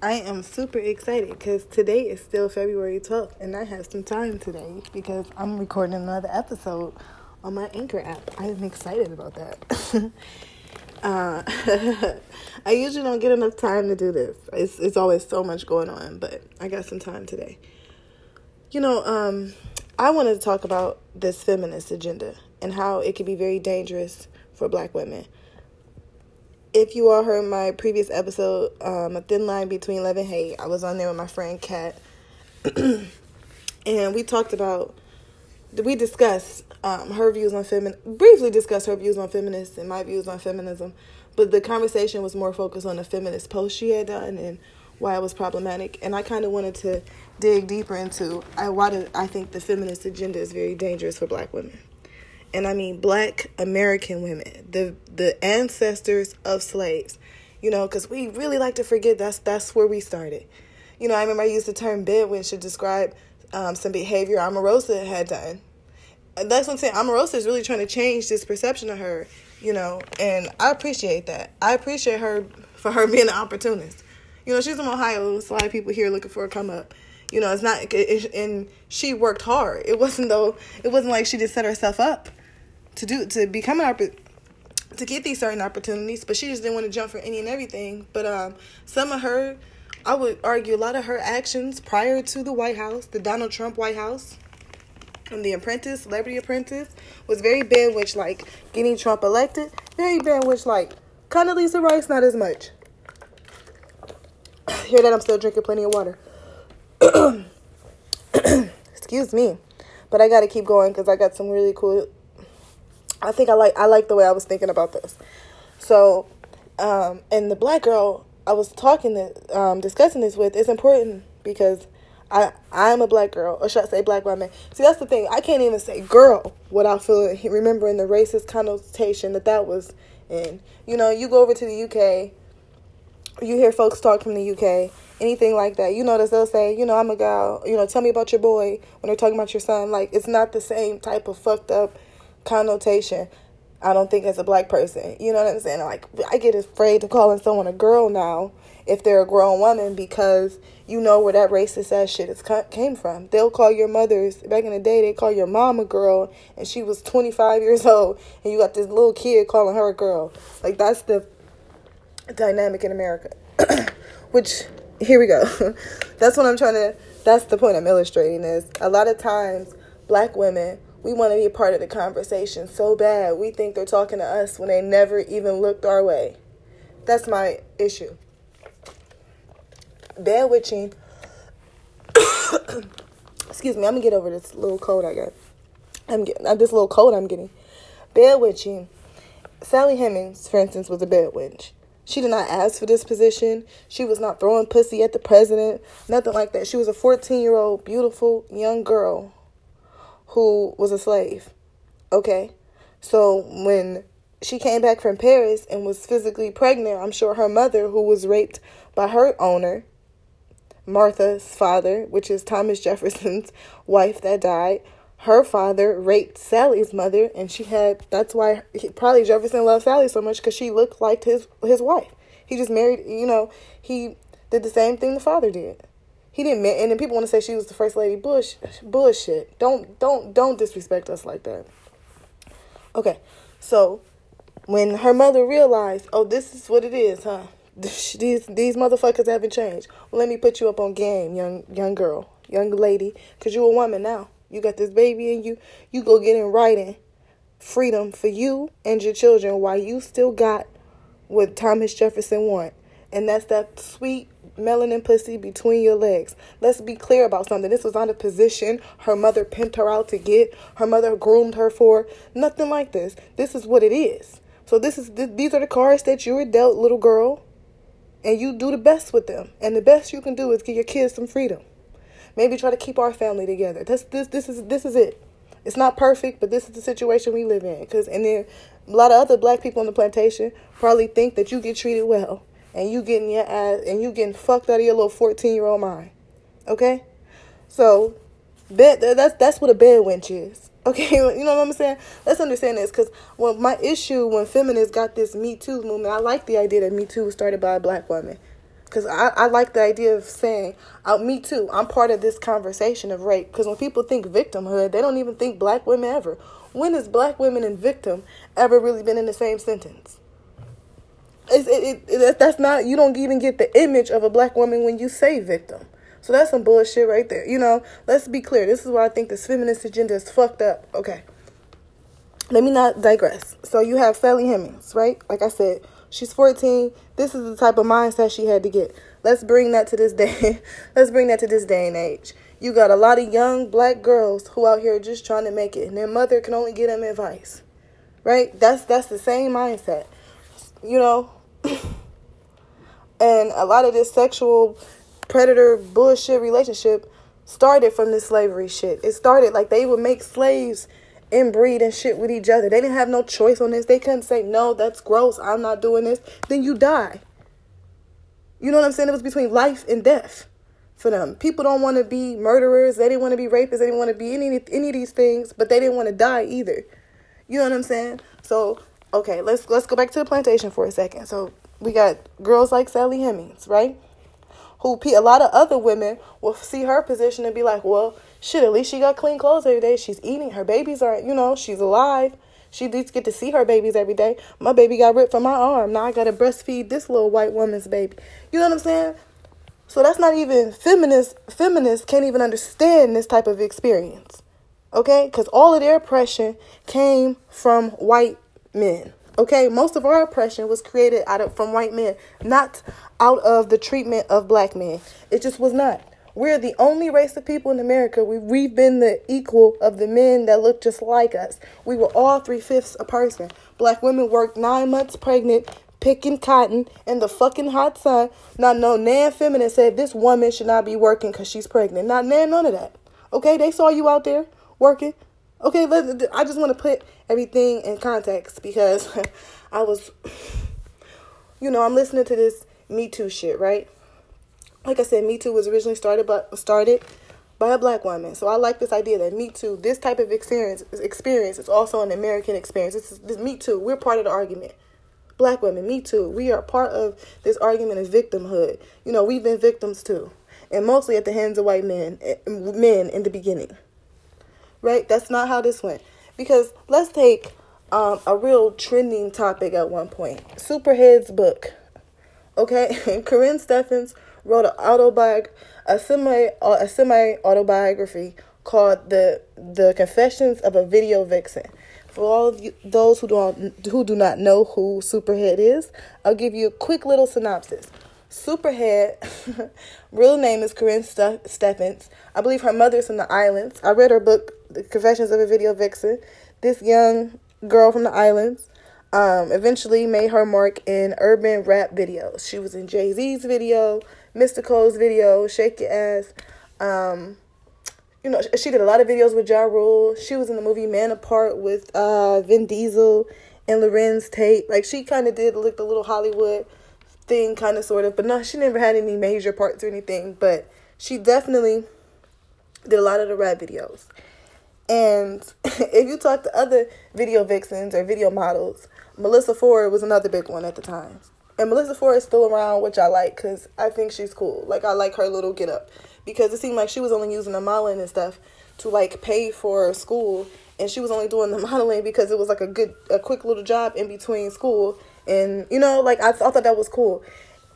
I am super excited because today is still February 12th and I have some time today because I'm recording another episode on my Anchor app. I am excited about that. uh, I usually don't get enough time to do this. It's, it's always so much going on, but I got some time today. You know, um, I wanted to talk about this feminist agenda and how it can be very dangerous for black women if you all heard my previous episode, um, A Thin Line Between Love and Hate, I was on there with my friend Kat. and we talked about, we discussed um, her views on feminism, briefly discussed her views on feminists and my views on feminism. But the conversation was more focused on the feminist post she had done and why it was problematic. And I kind of wanted to dig deeper into I, why do I think the feminist agenda is very dangerous for black women and I mean black American women, the the ancestors of slaves. You know, because we really like to forget that's that's where we started. You know, I remember I used the term bed wench to describe um, some behavior Omarosa had done. And that's what I'm saying. Omarosa is really trying to change this perception of her, you know, and I appreciate that. I appreciate her for her being an opportunist. You know, she's from Ohio, so a lot of people here looking for a come up. You know, it's not, and she worked hard. It wasn't though, it wasn't like she just set herself up to do to become an to get these certain opportunities, but she just didn't want to jump for any and everything. But um, some of her, I would argue, a lot of her actions prior to the White House, the Donald Trump White House, and the Apprentice, Celebrity Apprentice, was very bad. Which like getting Trump elected, very bad. Which like Condoleezza Rice, not as much. Hear that? I'm still drinking plenty of water. Excuse me, but I got to keep going because I got some really cool I think I like I like the way I was thinking about this. So, um, and the black girl I was talking to, um, discussing this with is important because I I'm a black girl, or should I say black woman? See, that's the thing. I can't even say girl without feeling remembering the racist connotation that that was in. You know, you go over to the UK, you hear folks talk from the UK, anything like that. You notice they'll say, you know, I'm a gal. You know, tell me about your boy when they're talking about your son. Like it's not the same type of fucked up connotation. I don't think as a black person, you know what I'm saying? Like I get afraid to calling someone a girl now if they're a grown woman because you know where that racist ass shit is came from. They'll call your mothers back in the day. They call your mom a girl, and she was 25 years old, and you got this little kid calling her a girl. Like that's the dynamic in America. Which here we go. that's what I'm trying to. That's the point I'm illustrating. Is a lot of times black women we want to be a part of the conversation so bad. We think they're talking to us when they never even looked our way. That's my issue. Bad witching. Excuse me, I'm gonna get over this little cold I got. I'm getting uh, this little cold I'm getting. Bad witching. Sally Hemings, for instance, was a bad witch. She did not ask for this position. She was not throwing pussy at the president, nothing like that. She was a 14 year old, beautiful young girl who was a slave. Okay? So when she came back from Paris and was physically pregnant, I'm sure her mother, who was raped by her owner, Martha's father, which is Thomas Jefferson's wife that died, her father raped Sally's mother, and she had. That's why he, probably Jefferson loved Sally so much because she looked like his his wife. He just married. You know, he did the same thing the father did. He didn't and then people want to say she was the first lady. Bush bullshit. Don't don't don't disrespect us like that. Okay, so when her mother realized, oh, this is what it is, huh? These these motherfuckers haven't changed. Well, let me put you up on game, young young girl, young lady, cause you're a woman now. You got this baby in you. You go get in writing freedom for you and your children while you still got what Thomas Jefferson want, and that's that sweet melanin pussy between your legs. Let's be clear about something. This was not a position her mother pimped her out to get, her mother groomed her for. Nothing like this. This is what it is. So this is th- these are the cards that you were dealt, little girl, and you do the best with them. And the best you can do is give your kids some freedom. Maybe try to keep our family together. This this this is this is it. It's not perfect, but this is the situation we live in. Cause and then a lot of other black people on the plantation probably think that you get treated well and you getting your ass and you getting fucked out of your little 14 year old mind. Okay? So bed that's that's what a bed wench is. Okay, you know what I'm saying? Let's understand this because well, my issue when feminists got this Me Too movement, I like the idea that Me Too was started by a black woman. Because I, I like the idea of saying, uh, me too, I'm part of this conversation of rape. Because when people think victimhood, they don't even think black women ever. When has black women and victim ever really been in the same sentence? It's, it, it, that's not, you don't even get the image of a black woman when you say victim. So that's some bullshit right there. You know, let's be clear. This is why I think this feminist agenda is fucked up. Okay. Let me not digress. So you have Sally Hemings, right? Like I said, she's 14. This is the type of mindset she had to get. Let's bring that to this day. Let's bring that to this day and age. You got a lot of young black girls who out here just trying to make it, and their mother can only give them advice. Right? That's that's the same mindset. You know, and a lot of this sexual predator bullshit relationship started from this slavery shit. It started like they would make slaves inbreed and shit with each other. They didn't have no choice on this. They couldn't say, no, that's gross. I'm not doing this. Then you die. You know what I'm saying? It was between life and death for them. People don't want to be murderers. They didn't want to be rapists. They didn't want to be any any of these things, but they didn't want to die either. You know what I'm saying? So, okay, let's let's go back to the plantation for a second. So, we got girls like Sally Hemings, right? Who a lot of other women will see her position and be like, well, shit, at least she got clean clothes every day. She's eating. Her babies are, you know, she's alive. She at least get to see her babies every day. My baby got ripped from my arm. Now I got to breastfeed this little white woman's baby. You know what I'm saying? So that's not even feminist. Feminists can't even understand this type of experience. Okay? Because all of their oppression came from white men. Okay, most of our oppression was created out of from white men, not out of the treatment of black men. It just was not. We're the only race of people in America. We, we've been the equal of the men that look just like us. We were all three fifths a person. Black women worked nine months pregnant, picking cotton in the fucking hot sun. Not no nan feminist said this woman should not be working because she's pregnant. Not nan none of that. Okay, they saw you out there working. Okay, let, I just want to put everything in context because I was, you know, I'm listening to this Me Too shit, right? Like I said, Me Too was originally started but started by a black woman. So I like this idea that Me Too, this type of experience, experience is also an American experience. This is this Me Too. We're part of the argument. Black women, Me Too. We are part of this argument of victimhood. You know, we've been victims too, and mostly at the hands of white men, eh, men in the beginning right? That's not how this went. Because let's take um, a real trending topic at one point Superhead's book. Okay, Karrine Steffans wrote an autobiography, a semi a semi autobiography called the the Confessions of a Video Vixen. For all of you, those who don't who do not know who Superhead is, I'll give you a quick little synopsis. Superhead, real name is Karrine Steffans. I believe her mother's from the islands. I read her book, The Confessions of a Video Vixen. This young girl from the islands um, eventually made her mark in urban rap videos. She was in Jay Z's video, Mystikal's video, Shake Your Ass. Um, you know, she did a lot of videos with Ja Rule. She was in the movie Man Apart with uh, Vin Diesel and Larenz Tate. Like, she kind of did look the little Hollywood thing, kind of, sort of. But no, she never had any major parts or anything. But she definitely did a lot of the rap videos. And if you talk to other video vixens or video models, Melissa Ford was another big one at the time. And Melissa Ford is still around, which I like because I think she's cool. Like, I like her little get up. Because it seemed like she was only using the modeling and stuff to, like, pay for school. And she was only doing the modeling because it was, like, a good, a quick little job in between school and, you know, like I, I thought that was cool.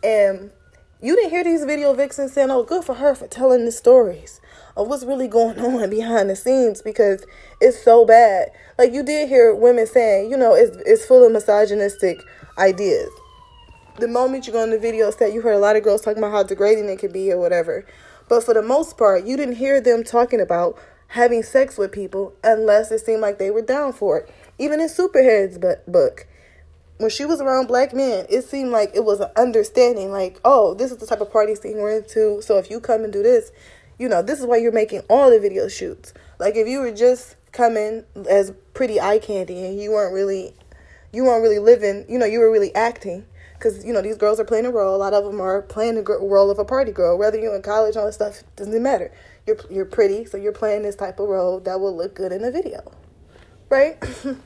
And you didn't hear these video vixens saying, oh, good for her for telling the stories of what's really going on behind the scenes because it's so bad. Like you did hear women saying, you know, it's it's full of misogynistic ideas. The moment you go on the video set, you heard a lot of girls talking about how degrading it could be or whatever. But for the most part, you didn't hear them talking about having sex with people unless it seemed like they were down for it. Even in Superhead's book, when she was around black men, it seemed like it was an understanding, like, oh, this is the type of party scene we're into. So if you come and do this, you know, this is why you're making all the video shoots. Like if you were just coming as pretty eye candy and you weren't really, you weren't really living, you know, you were really acting. Because, you know, these girls are playing a role. A lot of them are playing the role of a party girl. Whether you're in college, all this stuff, doesn't matter. You're, you're pretty, so you're playing this type of role that will look good in a video. Right?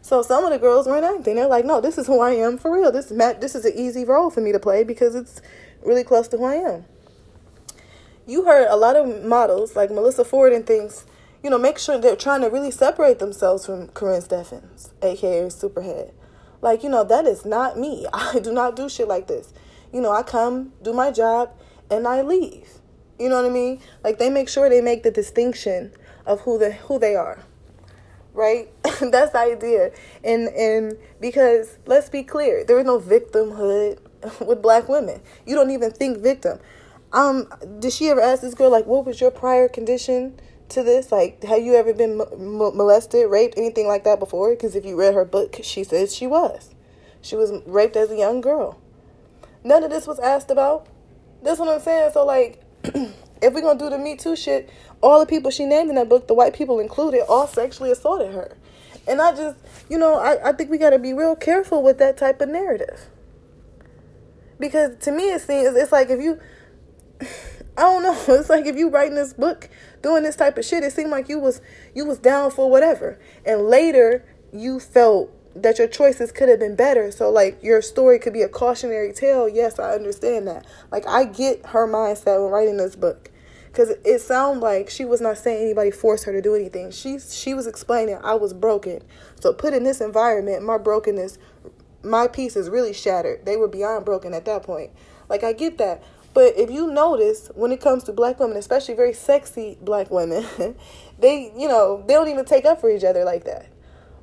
So some of the girls weren't acting. They're like, no, this is who I am for real. This is this is an easy role for me to play because it's really close to who I am. You heard a lot of models like Melissa Ford and things, you know, make sure they're trying to really separate themselves from Karrine Steffans, aka Superhead. Like, you know, that is not me. I do not do shit like this. You know, I come, do my job, and I leave. You know what I mean? Like they make sure they make the distinction of who the who they are. Right? That's the idea. And and because let's be clear, there is no victimhood with black women. You don't even think victim. Um, did she ever ask this girl like, "What was your prior condition to this? Like, have you ever been m- molested, raped, anything like that before?" Because if you read her book, she says she was. She was raped as a young girl. None of this was asked about. That's what I'm saying. So like, if we're gonna do the Me Too shit, all the people she named in that book, the white people included, all sexually assaulted her. And I just, you know, I, I think we gotta be real careful with that type of narrative. Because to me it seems it's like if you I don't know, it's like if you writing this book doing this type of shit, it seemed like you was you was down for whatever. And later you felt that your choices could have been better. So like your story could be a cautionary tale. Yes, I understand that. Like I get her mindset when writing this book. Cause it sounded like she was not saying anybody forced her to do anything. She she was explaining I was broken. So put in this environment, my brokenness, my pieces really shattered. They were beyond broken at that point. Like I get that. But if you notice when it comes to black women, especially very sexy black women, they, you know, they don't even take up for each other like that.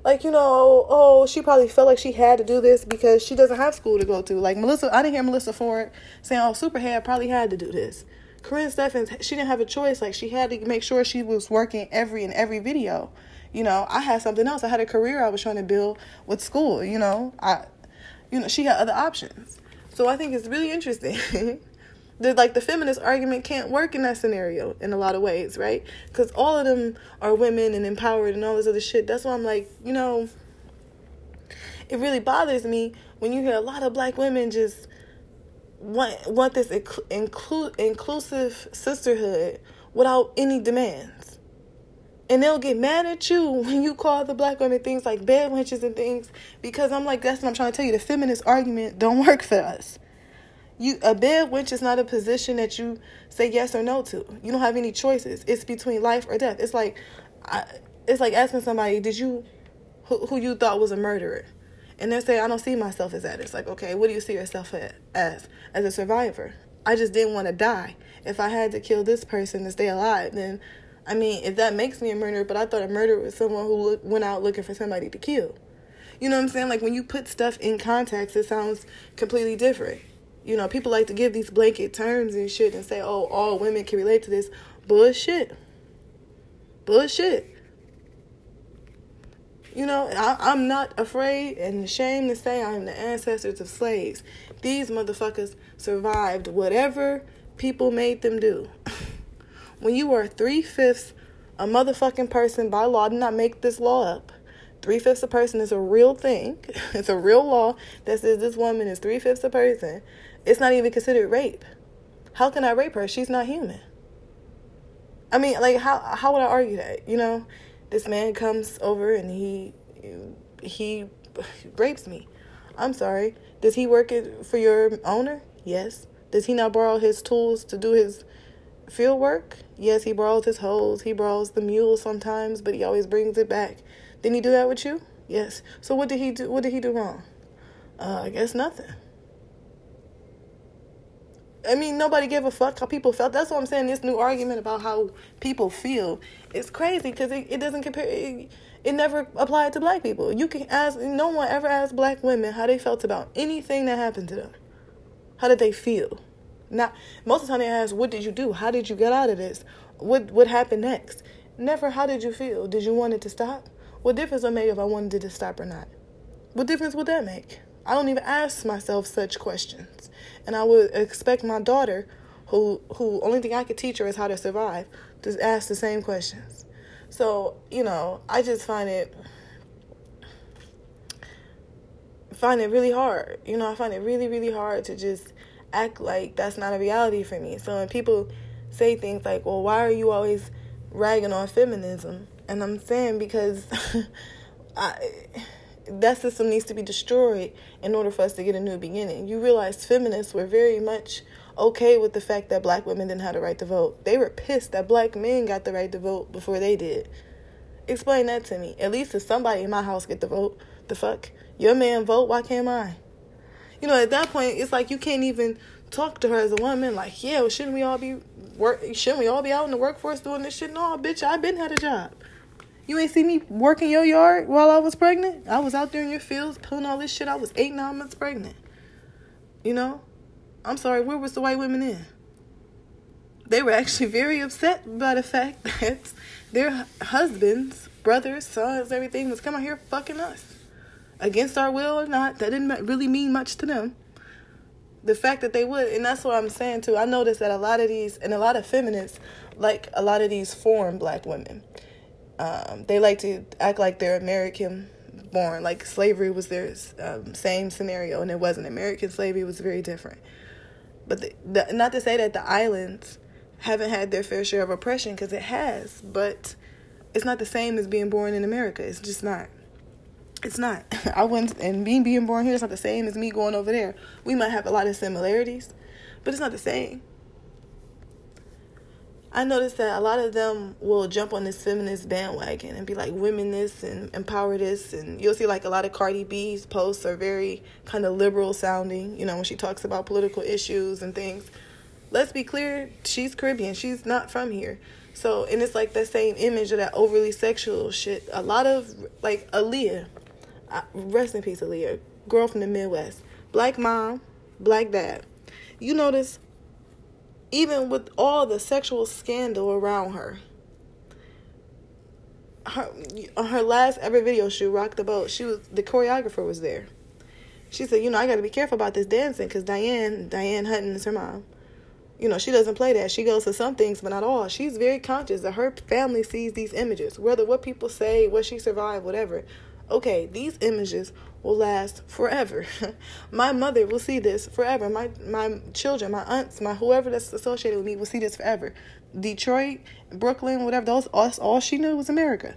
Like you know oh she probably felt like she had to do this because she doesn't have school to go to. Like melissa i didn't hear melissa ford saying oh superhead probably had to do this. Karrine steffans she didn't have a choice. Like she had to make sure she was working every and every video. You know i had something else. I had a career i was trying to build with school you know. I you know she had other options. So i think it's really interesting the like the feminist argument can't work in that scenario in a lot of ways, right? Because all of them are women and empowered and all this other shit. That's why I'm like, you know, it really bothers me when you hear a lot of black women just want want this inclu- inclusive sisterhood without any demands. And they'll get mad at you when you call the black women things like bed wenches and things because I'm like, that's what I'm trying to tell you. The feminist argument don't work for us. You a bed wench is not a position that you say yes or no to. You don't have any choices. It's between life or death. It's like, I, it's like asking somebody, did you, who, who you thought was a murderer, and they're saying, I don't see myself as that. It's like, okay, what do you see yourself as? As a survivor. I just didn't want to die. If I had to kill this person to stay alive, then, I mean, if that makes me a murderer, but I thought a murderer was someone who look, went out looking for somebody to kill. You know what I'm saying? Like when you put stuff in context, it sounds completely different. You know, people like to give these blanket terms and shit and say, oh, all women can relate to this. Bullshit. Bullshit. You know, I, am not afraid and ashamed to say I'm the ancestors of slaves. These motherfuckers survived whatever people made them do. when you are three fifths a motherfucking person by law, did not make this law up. Three fifths a person is a real thing. it's a real law that says this woman is three fifths a person. It's not even considered rape. How can I rape her? She's not human. I mean, like how how would I argue that? You know, this man comes over and he he rapes me. I'm sorry. Does he work it for your owner? Yes. Does he not borrow his tools to do his field work? Yes, he borrows his hose. He borrows the mule sometimes, but he always brings it back. Didn't he do that with you? Yes. So what did he do? What did he do wrong? Uh, I guess nothing. I mean, nobody gave a fuck how people felt. That's what I'm saying. This new argument about how people feel is crazy because it, it doesn't compare. It, it never applied to black people. You can ask. No one ever asked black women how they felt about anything that happened to them. How did they feel? Not most of the time they ask, "What did you do? How did you get out of this? What what happened next?" Never, "How did you feel? Did you want it to stop? What difference would it make if I wanted it to stop or not? What difference would that make?" I don't even ask myself such questions. And I would expect my daughter, who who only thing I could teach her is how to survive, to ask the same questions. So, you know, I just find it find it really hard. You know, I find it really, really hard to just act like that's not a reality for me. So when people say things like, Well, why are you always ragging on feminism? And I'm saying because I that system needs to be destroyed in order for us to get a new beginning. You realize feminists were very much okay with the fact that black women didn't have the right to vote. They were pissed that black men got the right to vote before they did. Explain that to me. At least if somebody in my house get the vote, the fuck? Your man vote, why can't I? You know, at that point, it's like you can't even talk to her as a woman. Like, yeah, well, shouldn't we all be work? Shouldn't we all be out in the workforce doing this shit? No, bitch, I been had a job. You ain't see me working your yard while I was pregnant. I was out there in your fields pulling all this shit. I was eight, nine months pregnant. You know, I'm sorry. Where was the white women in? They were actually very upset by the fact that their husbands, brothers, sons, everything was coming here fucking us against our will or not. That didn't really mean much to them. The fact that they would, and that's what I'm saying too. I noticed that a lot of these, and a lot of feminists, like a lot of these foreign black women um, they like to act like they're American born, like slavery was their um, same scenario, and it wasn't. American slavery was very different. But the, the, not to say that the islands haven't had their fair share of oppression, because it has, but it's not the same as being born in America. It's just not. It's not. I went and me being born here is not the same as me going over there. We might have a lot of similarities, but it's not the same. I noticed that a lot of them will jump on this feminist bandwagon and be like women this and empower this and you'll see like a lot of Cardi B's posts are very kind of liberal sounding, you know, when she talks about political issues and things. Let's be clear, she's Caribbean. She's not from here. So, and it's like that same image of that overly sexual shit. A lot of like Aaliyah, uh, rest in peace, Aaliyah, girl from the Midwest, black mom, black dad. You notice even with all the sexual scandal around her. Her on her last ever video shoot, Rock the Boat, she was the choreographer was there. She said, you know, I got to be careful about this dancing because Diane, Diane Haughton is her mom. You know, she doesn't play that. She goes to some things, but not all. She's very conscious that her family sees these images, whether what people say, what she survived, whatever. Okay, these images will last forever. my mother will see this forever. My my children, my aunts, my whoever that's associated with me will see this forever. Detroit, Brooklyn, whatever. Those all, all she knew was America.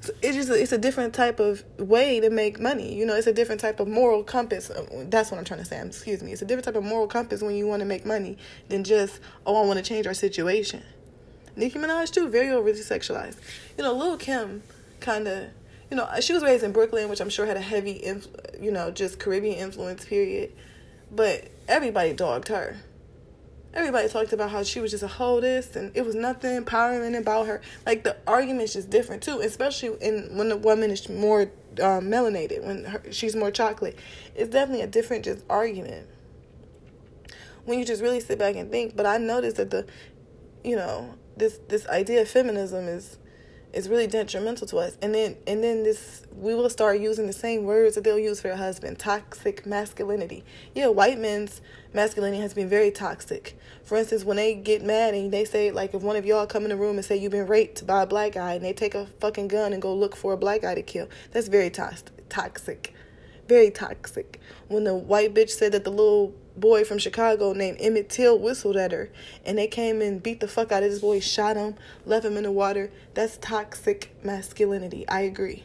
So it's just it's a different type of way to make money. You know, it's a different type of moral compass. That's what I'm trying to say. Excuse me. It's a different type of moral compass when you want to make money than just oh I want to change our situation. Nicki Minaj too, very overly sexualized. You know, Lil Kim kind of you know, she was raised in Brooklyn, which I'm sure had a heavy, inf- you know, just Caribbean influence, period. But everybody dogged her. Everybody talked about how she was just a this, and it was nothing empowering about her. Like the argument's just different too, especially in when the woman is more um, melanated, when her, she's more chocolate. It's definitely a different just argument. When you just really sit back and think, but I noticed that the, you know, this this idea of feminism is is really detrimental to us. And then and then this we will start using the same words that they'll use for a husband. Toxic masculinity. Yeah, white men's masculinity has been very toxic. For instance, when they get mad and they say like if one of y'all come in the room and say you've been raped by a black guy and they take a fucking gun and go look for a black guy to kill, that's very toxic. Toxic. Very toxic. When the white bitch said that the little boy from Chicago named Emmett Till whistled at her, and they came and beat the fuck out of this boy, shot him, left him in the water. That's toxic masculinity. I agree.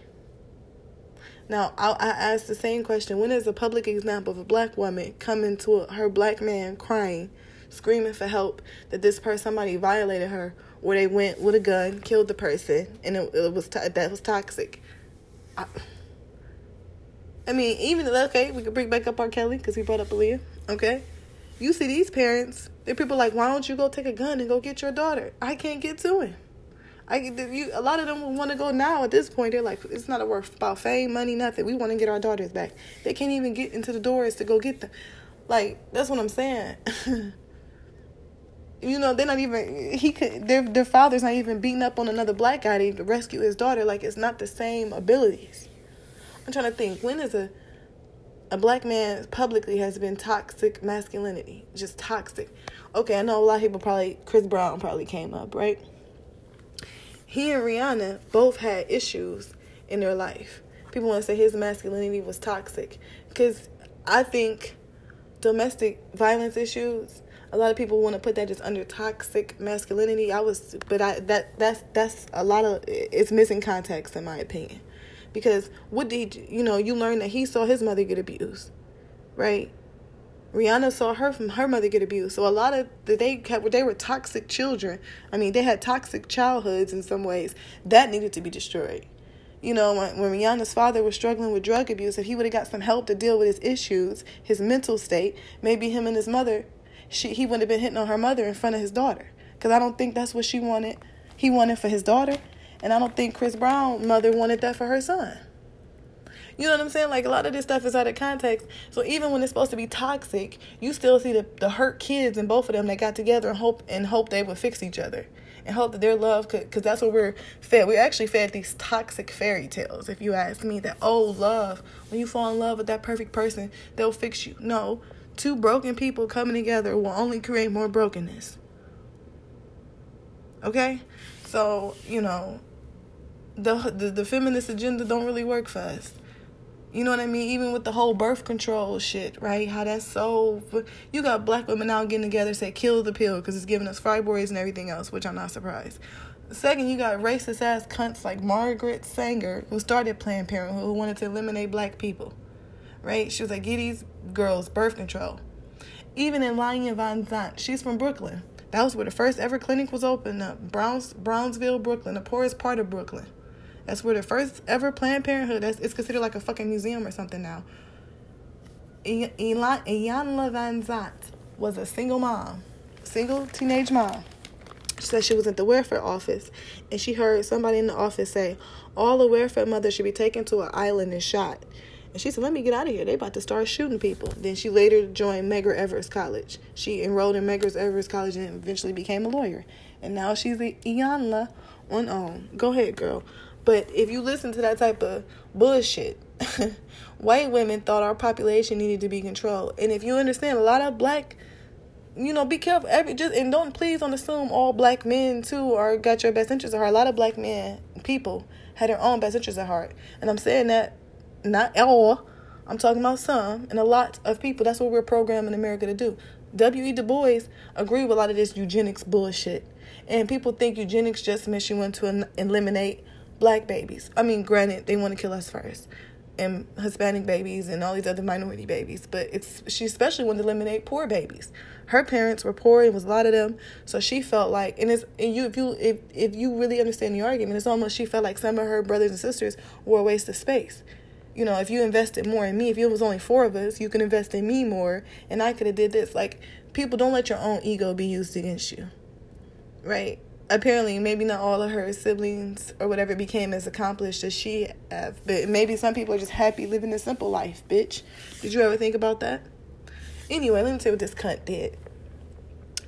Now, I, I ask the same question. When is a public example of a black woman coming to a, her black man crying, screaming for help that this person, somebody violated her, or they went with a gun, killed the person, and it, it was to, that was toxic? I, I mean, even okay, we could bring back up R. Kelly because we brought up Aaliyah. Okay, you see these parents, they're people like, why don't you go take a gun and go get your daughter? I can't get to him. I you a lot of them want to go now. At this point, they're like, it's not a worth about fame, money, nothing. We want to get our daughters back. They can't even get into the doors to go get them. Like that's what I'm saying. you know, they're not even he could their their father's not even beating up on another black guy to rescue his daughter. Like it's not the same abilities. I'm trying to think when is a a black man publicly has been toxic masculinity, just toxic. Okay, I know a lot of people probably Chris Brown probably came up, right? He and Rihanna both had issues in their life. People want to say his masculinity was toxic because I think domestic violence issues a lot of people want to put that just under toxic masculinity. I was, but I that that's that's a lot of it's missing context in my opinion Because what did you know, you learn that he saw his mother get abused, right? Rihanna saw her from her mother get abused. So a lot of they had, they were toxic children. I mean, they had toxic childhoods in some ways. That needed to be destroyed. You know, when, when Rihanna's father was struggling with drug abuse, if he would have got some help to deal with his issues, his mental state, maybe him and his mother, she, he wouldn't have been hitting on her mother in front of his daughter. Because I don't think that's what she wanted. He wanted for his daughter. And I don't think Chris Brown mother wanted that for her son. You know what I'm saying? Like a lot of this stuff is out of context. So even when it's supposed to be toxic, you still see the, the hurt kids and both of them that got together and hope and hope they would fix each other and hope that their love could because that's what we're fed. We're actually fed these toxic fairy tales. If you ask me, that oh love, when you fall in love with that perfect person, they'll fix you. No, two broken people coming together will only create more brokenness. Okay, so you know, the the, the feminist agenda don't really work for us. You know what I mean? Even with the whole birth control shit, right? How that's so. You got black women now getting together say kill the pill because it's giving us fibroids and everything else, which I'm not surprised. Second, you got racist ass cunts like Margaret Sanger, who started Planned Parenthood, who wanted to eliminate black people, right? She was like, get these girls birth control. Even in Iyanla Vanzant, she's from Brooklyn. That was where the first ever clinic was opened up. Browns, Brownsville, Brooklyn, the poorest part of Brooklyn. That's where the first ever Planned Parenthood. That's it's considered like a fucking museum or something now. Iyanla Vanzant was a single mom, single teenage mom. She said she was at the welfare office and she heard somebody in the office say, All the welfare mothers should be taken to an island and shot. And she said, Let me get out of here. They about to start shooting people. Then she later joined Medgar Evers College. She enrolled in Medgar Evers College and eventually became a lawyer. And now she's Iyanla on own. Go ahead, girl. But if you listen to that type of bullshit, white women thought our population needed to be controlled. And if you understand, a lot of black, you know, be careful. Every just and don't please don't assume all black men too are got your best interests at heart. A lot of black men, people, had their own best interests at heart. And I'm saying that not all. I'm talking about some and a lot of people. That's what we're programmed in America to do. W.E. Du Bois agree with a lot of this eugenics bullshit. And people think eugenics just means you want to eliminate black babies. I mean, granted, they want to kill us first, and Hispanic babies and all these other minority babies. But it's she especially wanted to eliminate poor babies. Her parents were poor, it was a lot of them, so she felt like, and it's and you if you if if you really understand the argument, it's almost she felt like some of her brothers and sisters were a waste of space. You know, if you invested more in me, if it was only four of us, you can invest in me more, and I could have did this. Like people, don't let your own ego be used against you, right? Apparently maybe not all of her siblings or whatever became as accomplished as she have but maybe some people are just happy living a simple life bitch. Did you ever think about that? Anyway let me tell you what this cunt did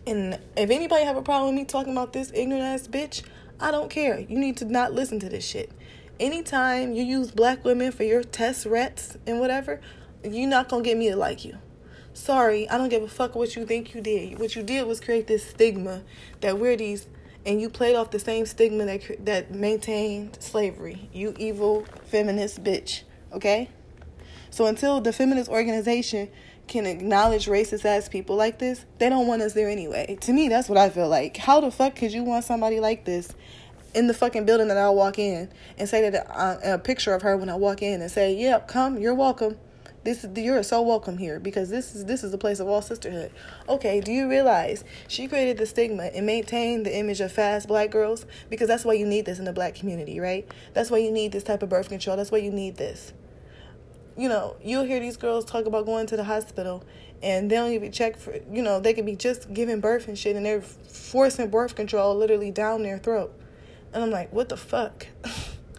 and if anybody have a problem with me talking about this ignorant ass bitch i don't care. You need to not listen to this shit. Anytime you use black women for your test rats and whatever you're not gonna get me to like you. Sorry i don't give a fuck what you think you did. What you did was create this stigma that we're these and you played off the same stigma that that maintained slavery. You evil feminist bitch. Okay. So until the feminist organization can acknowledge racist ass people like this, they don't want us there anyway. To me, that's what I feel like. How the fuck could you want somebody like this in the fucking building that I walk in and say that uh, a picture of her when I walk in and say, "Yep, yeah, come, you're welcome." This is you're so welcome here because this is this is the place of all sisterhood. Okay, do you realize she created the stigma and maintained the image of fast black girls because that's why you need this in the black community, right? That's why you need this type of birth control. That's why you need this. You know, you'll hear these girls talk about going to the hospital and they don't even check for you know, they could be just giving birth and shit and they're forcing birth control literally down their throat. And I'm like, what the fuck?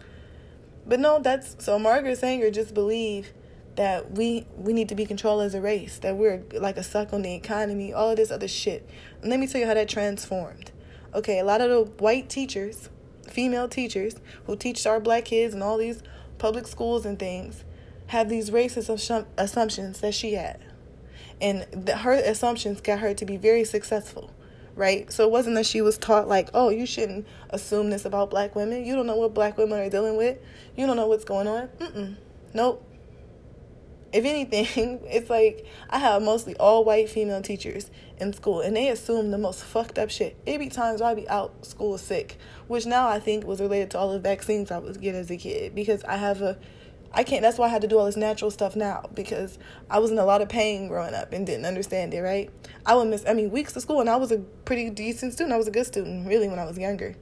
but no, that's so Margaret Sanger just believe that we we need to be controlled as a race, that we're like a suck on the economy, all of this other shit. And let me tell you how that transformed. Okay, a lot of the white teachers, female teachers who teach our black kids and all these public schools and things have these racist assumptions that she had. And the, her assumptions got her to be very successful, right? So it wasn't that she was taught, like, oh, you shouldn't assume this about black women. You don't know what black women are dealing with. You don't know what's going on. Mm-mm. Nope if anything, it's like I have mostly all white female teachers in school, and they assume the most fucked up shit. It be times where I be out school sick, which now I think was related to all the vaccines I was getting as a kid because I have a I can't. That's why I had to do all this natural stuff now because I was in a lot of pain growing up and didn't understand it. Right? I would miss. I mean, weeks of school, and I was a pretty decent student. I was a good student, really, when I was younger.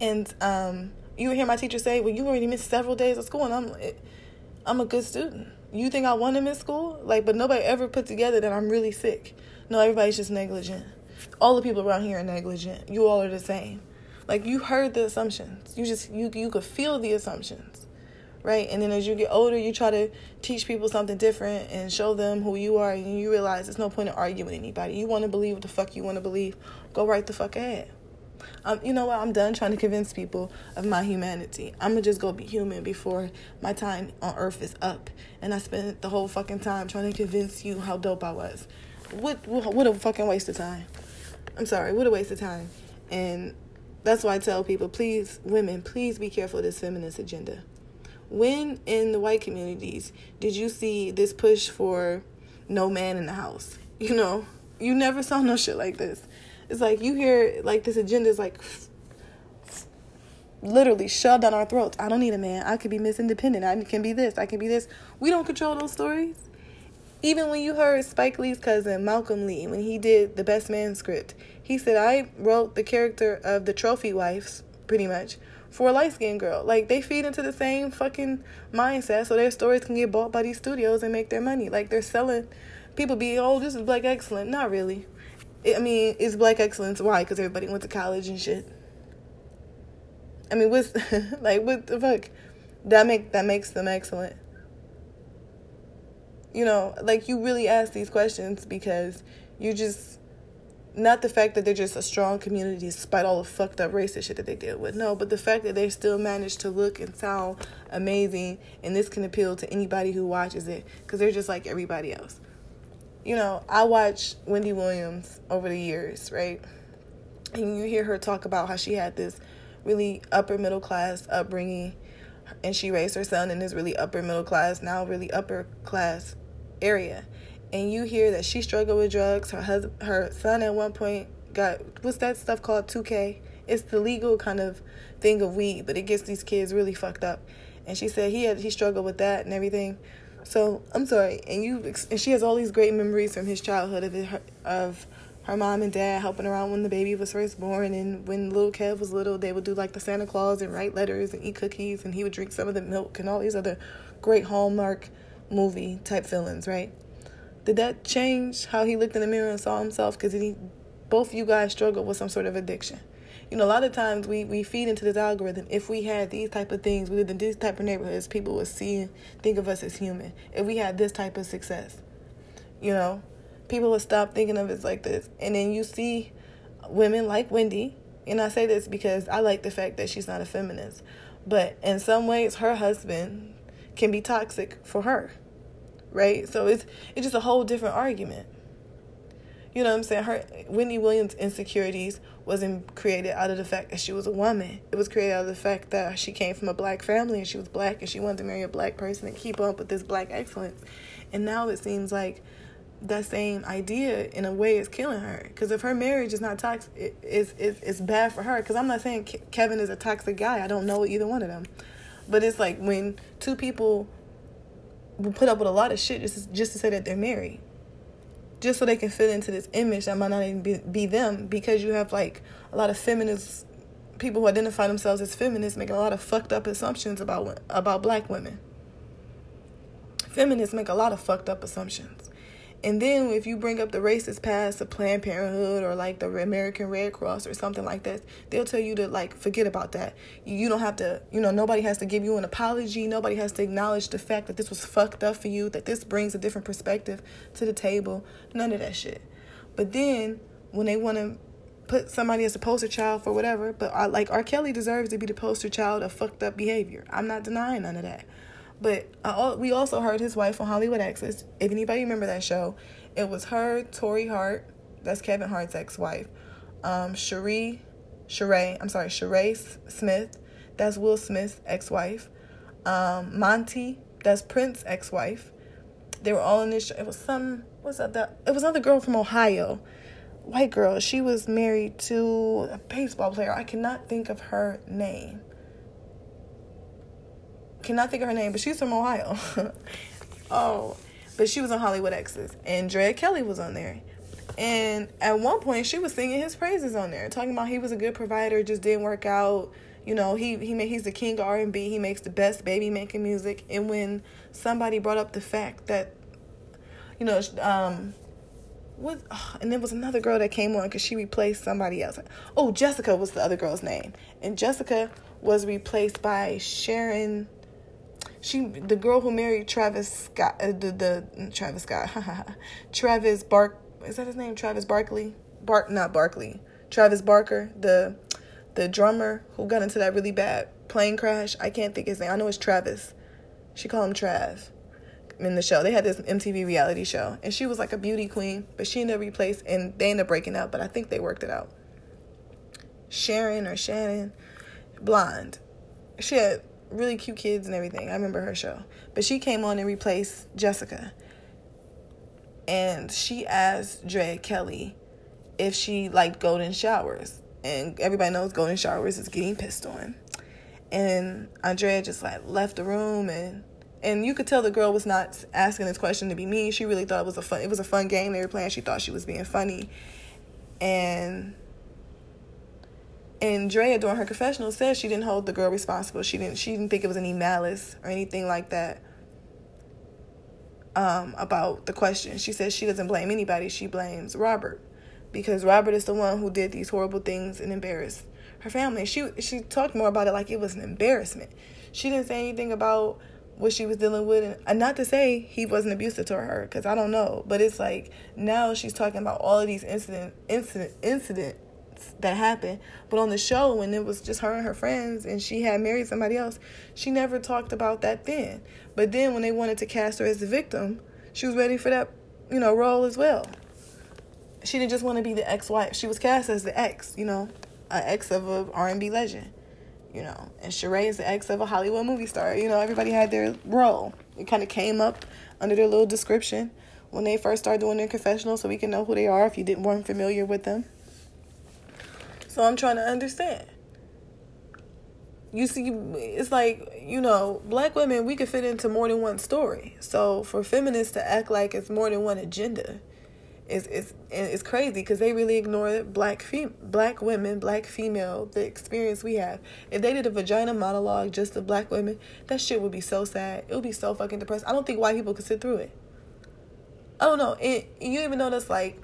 And um, you would hear my teacher say, "Well, you already missed several days of school," and I'm, I'm a good student. You think I want to miss school? Like, but nobody ever put together that I'm really sick. No, everybody's just negligent. All the people around here are negligent. You all are the same. Like you heard the assumptions. You just you you could feel the assumptions. Right? And then as you get older, you try to teach people something different and show them who you are and you realize there's no point in arguing with anybody. You want to believe what the fuck you want to believe. Go right the fuck ahead. Um, you know what? I'm done trying to convince people of my humanity. I'm gonna just go be human before my time on Earth is up. And I spent the whole fucking time trying to convince you how dope I was. What what a fucking waste of time. I'm sorry. What a waste of time. And that's why I tell people, please, women, please be careful of this feminist agenda. When in the white communities did you see this push for no man in the house? You know, you never saw no shit like this. It's like you hear like this agenda is like literally shoved down our throats. I don't need a man. I could be Miss Independent. I can be this. I can be this. We don't control those stories. Even when you heard Spike Lee's cousin Malcolm Lee when he did the Best Man script, he said, I wrote the character of the trophy wives, pretty much, for a light skinned girl. Like, they feed into the same fucking mindset so their stories can get bought by these studios and make their money. Like, they're selling, people be, oh, this is black excellent. Not really. I mean, it's black excellence. Why? Because everybody went to college and shit. I mean, what's, like, what the fuck? That make that makes them excellent. You know, like you really ask these questions because you just not the fact that they're just a strong community despite all the fucked up racist shit that they deal with. No, but the fact that they still manage to look and sound amazing and this can appeal to anybody who watches it because they're just like everybody else. You know, I watched Wendy Williams over the years, right? And you hear her talk about how she had this really upper middle class upbringing and she raised her son in this really upper middle class, now really upper class area and you hear that she struggled with drugs. Her husband, her son at one point got what's that stuff called 2K? It's the legal kind of thing of weed, but it gets these kids really fucked up. And she said he had he struggled with that and everything. So I'm sorry, and you and she has all these great memories from his childhood of her, of her mom and dad helping around when the baby was first born, and when little Kev was little, they would do like the Santa Claus and write letters and eat cookies, and he would drink some of the milk and all these other great Hallmark movie type feelings, right? Did that change how he looked in the mirror and saw himself? Because he, both you guys struggle with some sort of addiction. You know, a lot of times we, we feed into this algorithm. If we had these type of things, we lived in these type of neighborhoods, people would see think of us as human. If we had this type of success, you know, people would stop thinking of us like this. And then you see women like Wendy, and I say this because I like the fact that she's not a feminist, but in some ways, her husband can be toxic for her right? So it's it's just a whole different argument. You know what I'm saying? Her Wendy Williams' insecurities wasn't created out of the fact that she was a woman. It was created out of the fact that she came from a black family and she was black and she wanted to marry a black person and keep up with this black excellence. And now it seems like that same idea in a way is killing her. Because if her marriage is not toxic it, it's, it's, it's bad for her. Because i'm not saying kevin is a toxic guy. I don't know either one of them. But it's like when two people put up with a lot of shit just just to say that they're married, just so they can fit into this image that might not even be, be them. Because you have like a lot of feminists, people who identify themselves as feminists, making a lot of fucked up assumptions about about black women. Feminists make a lot of fucked up assumptions. And then if you bring up the racist past of Planned Parenthood or like the American Red Cross or something like that, they'll tell you to like forget about that. You don't have to, you know, nobody has to give you an apology. Nobody has to acknowledge the fact that this was fucked up for you, that this brings a different perspective to the table. None of that shit. But then when they want to put somebody as a poster child for whatever, but I, like R. Kelly deserves to be the poster child of fucked up behavior. I'm not denying none of that. But I, we also heard his wife on Hollywood Exes. If anybody remember that show, it was her, Torrei Hart, that's Kevin Hart's ex-wife, um, Sheree, Sheree, I'm sorry, Sheree Smith, that's Will Smith's ex-wife, um, Monte, that's Prince's ex-wife. They were all in this. Show. It was some. What's that? that? It was another girl from Ohio, white girl. She was married to a baseball player. I cannot think of her name. Cannot think of her name, but she's from Ohio. oh, but she was on Hollywood Exes, and Drea Kelly was on there. And at one point, she was singing his praises on there, talking about he was a good provider, just didn't work out. You know, he he made, he's the king of R and B. He makes the best baby making music. And when somebody brought up the fact that, you know, um, what? Oh, and there was another girl that came on because she replaced somebody else. Oh, Jessica was the other girl's name, and Jessica was replaced by Sharon she the girl who married Travis Scott uh, the the Travis Scott Travis Bark is that his name? Travis Barkley? Bark not Barkley. Travis Barker the the drummer who got into that really bad plane crash. I can't think his name. I know it's Travis. She called him Trav in the show. They had this MTV reality show. And she was like a beauty queen but she ended up replaced and they ended up breaking up but I think they worked it out. Sharon or Shannon blonde. She had really cute kids and everything. I remember her show. But she came on and replaced Jessica. And she asked Drea Kelly if she liked golden showers. And everybody knows golden showers is getting pissed on. And Andrea just like left the room and and you could tell the girl was not asking this question to be mean. She really thought it was a fun it was a fun game they were playing. She thought she was being funny. And and Drea during her confessional said she didn't hold the girl responsible. She didn't she didn't think it was any malice or anything like that. Um, about the question. She says she doesn't blame anybody, she blames Robert. Because Robert is the one who did these horrible things and embarrassed her family. She she talked more about it like it was an embarrassment. She didn't say anything about what she was dealing with and not to say he wasn't abusive to her because I don't know, but it's like now she's talking about all of these incident incident incident that happened. But on the show, when it was just her and her friends and she had married somebody else, she never talked about that then. But then when they wanted to cast her as the victim, she was ready for that, you know, role as well. She didn't just want to be the ex-wife. She was cast as the ex, you know, an ex of a R&B legend, you know. And Sheree is the ex of a Hollywood movie star. You know, everybody had their role. It kind of came up under their little description when they first started doing their confessional so we can know who they are if you didn't weren't familiar with them. So I'm trying to understand. You see, it's like, you know, black women, we could fit into more than one story. So for feminists to act like it's more than one agenda is is it's crazy because they really ignore black fem- black women, black female, the experience we have. If they did a vagina monologue just of black women, that shit would be so sad. It would be so fucking depressed. I don't think white people could sit through it. I don't know. It, you even notice like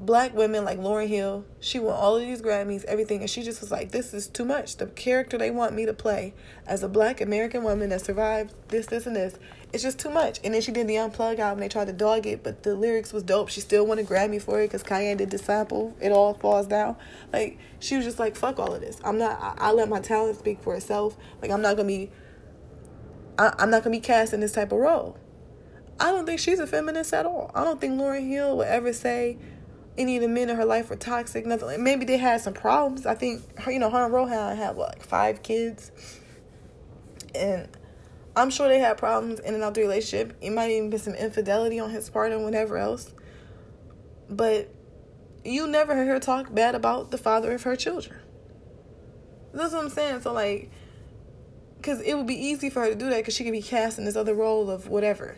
black women like Lauryn Hill, she won all of these Grammys, everything, and she just was like, "This is too much." The character they want me to play as a black American woman that survived this, this, and this, it's just too much. And then she did the Unplug album. They tried to dog it, but the lyrics was dope. She still won a Grammy for it because Kanye did the sample. It all falls down. Like she was just like, "Fuck all of this. I'm not. I, I let my talent speak for itself. Like I'm not gonna be. I, I'm not gonna be cast in this type of role." I don't think she's a feminist at all. I don't think Lauryn Hill would ever say any of the men in her life were toxic. Nothing. Maybe they had some problems. I think her, you know, her and Rohan had what, like five kids, and I'm sure they had problems in and out the relationship. It might even be some infidelity on his part and whatever else. But you never heard her talk bad about the father of her children. That's what I'm saying. So like, because it would be easy for her to do that because she could be cast in this other role of whatever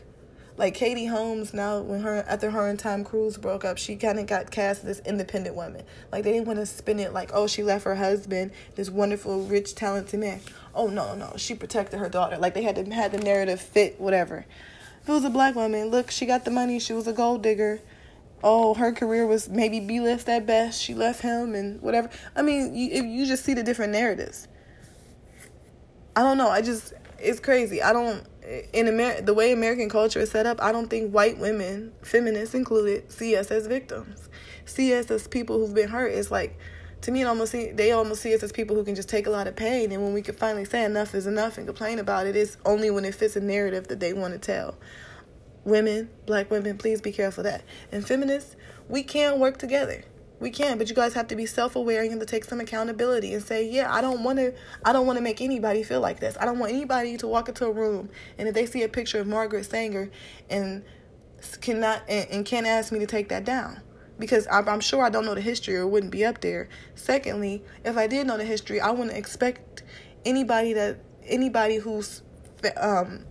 like Katie Holmes now when her after her and Tom Cruise broke up, she kind of got cast as this independent woman. Like they didn't want to spin it like, oh, she left her husband, this wonderful, rich, talented man. Oh no, no, she protected her daughter. Like they had to had the narrative fit whatever. If it was a black woman, look, she got the money. She was a gold digger. Oh, her career was maybe B list at best. She left him and whatever. I mean, you, you just see the different narratives. I don't know. I just it's crazy. I don't in Amer- the way American culture is set up, I don't think white women, feminists included, see us as victims. See us as people who've been hurt. It's like to me, it almost see, they almost see us as people who can just take a lot of pain, and when we can finally say enough is enough and complain about it, it's only when it fits a narrative that they want to tell. Women, black women, please be careful of that. And feminists, we can work together. We can, but you guys have to be self-aware and to take some accountability and say, "Yeah, I don't want to I don't want to make anybody feel like this. I don't want anybody to walk into a room and if they see a picture of Margaret Sanger and cannot and, and can't ask me to take that down." Because I'm, sure I don't know the history or wouldn't be up there. Secondly, if I did know the history, I wouldn't expect anybody that anybody who's um,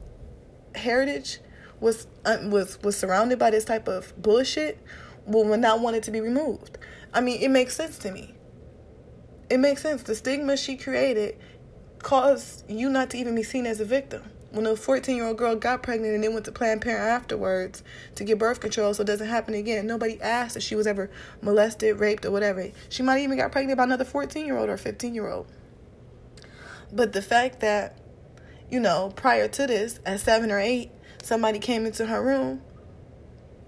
heritage was uh, was was surrounded by this type of bullshit will not want it to be removed. I mean, it makes sense to me. It makes sense. The stigma she created caused you not to even be seen as a victim. When a 14 year old girl got pregnant and then went to Planned Parenthood afterwards to get birth control so it doesn't happen again, nobody asked if she was ever molested, raped, or whatever. She might even got pregnant by another 14 year old or 15 year old. But the fact that, you know, prior to this, at seven or eight, somebody came into her room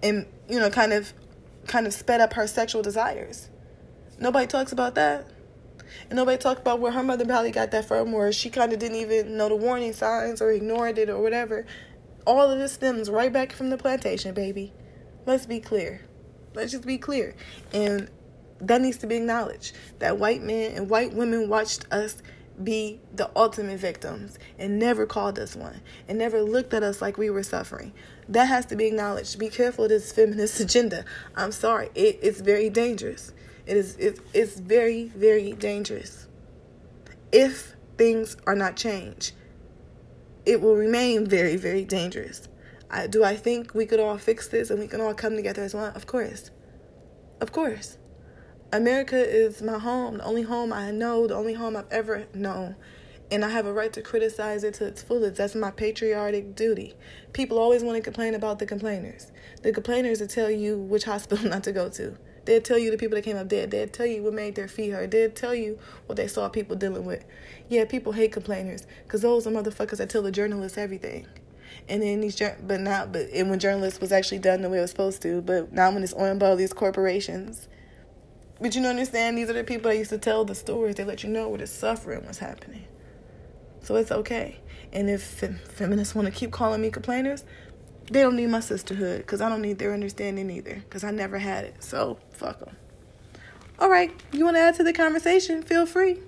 and, you know, kind of kind of sped up her sexual desires. Nobody talks about that. And nobody talks about where her mother probably got that from, where she kind of didn't even know the warning signs or ignored it or whatever. All of this stems right back from the plantation, baby. Let's be clear. Let's just be clear. And that needs to be acknowledged that white men and white women watched us be the ultimate victims and never called us one and never looked at us like we were suffering. That has to be acknowledged. Be careful of this feminist agenda. I'm sorry, it, it's very dangerous. It is it, it's very very dangerous. If things are not changed, it will remain very very dangerous. I, do I think we could all fix this and we can all come together as one? Of course. Of course. America is my home, the only home I know, the only home I've ever known. And I have a right to criticize it to its fullest. That's my patriotic duty. People always want to complain about the complainers. The complainers will tell you which hospital not to go to. They'll tell you the people that came up dead. They'll tell you what made their feet hurt. They'll tell you what they saw people dealing with. Yeah, people hate complainers because those are motherfuckers that tell the journalists everything. And then these, but now, but and when journalists was actually done the way it was supposed to, but now when it's owned by all these corporations but you don't understand, these are the people that used to tell the stories. They let you know where the suffering was happening. So it's okay. And if feminists want to keep calling me complainers, they don't need my sisterhood because I don't need their understanding either because I never had it. So fuck them. All right, you want to add to the conversation? Feel free.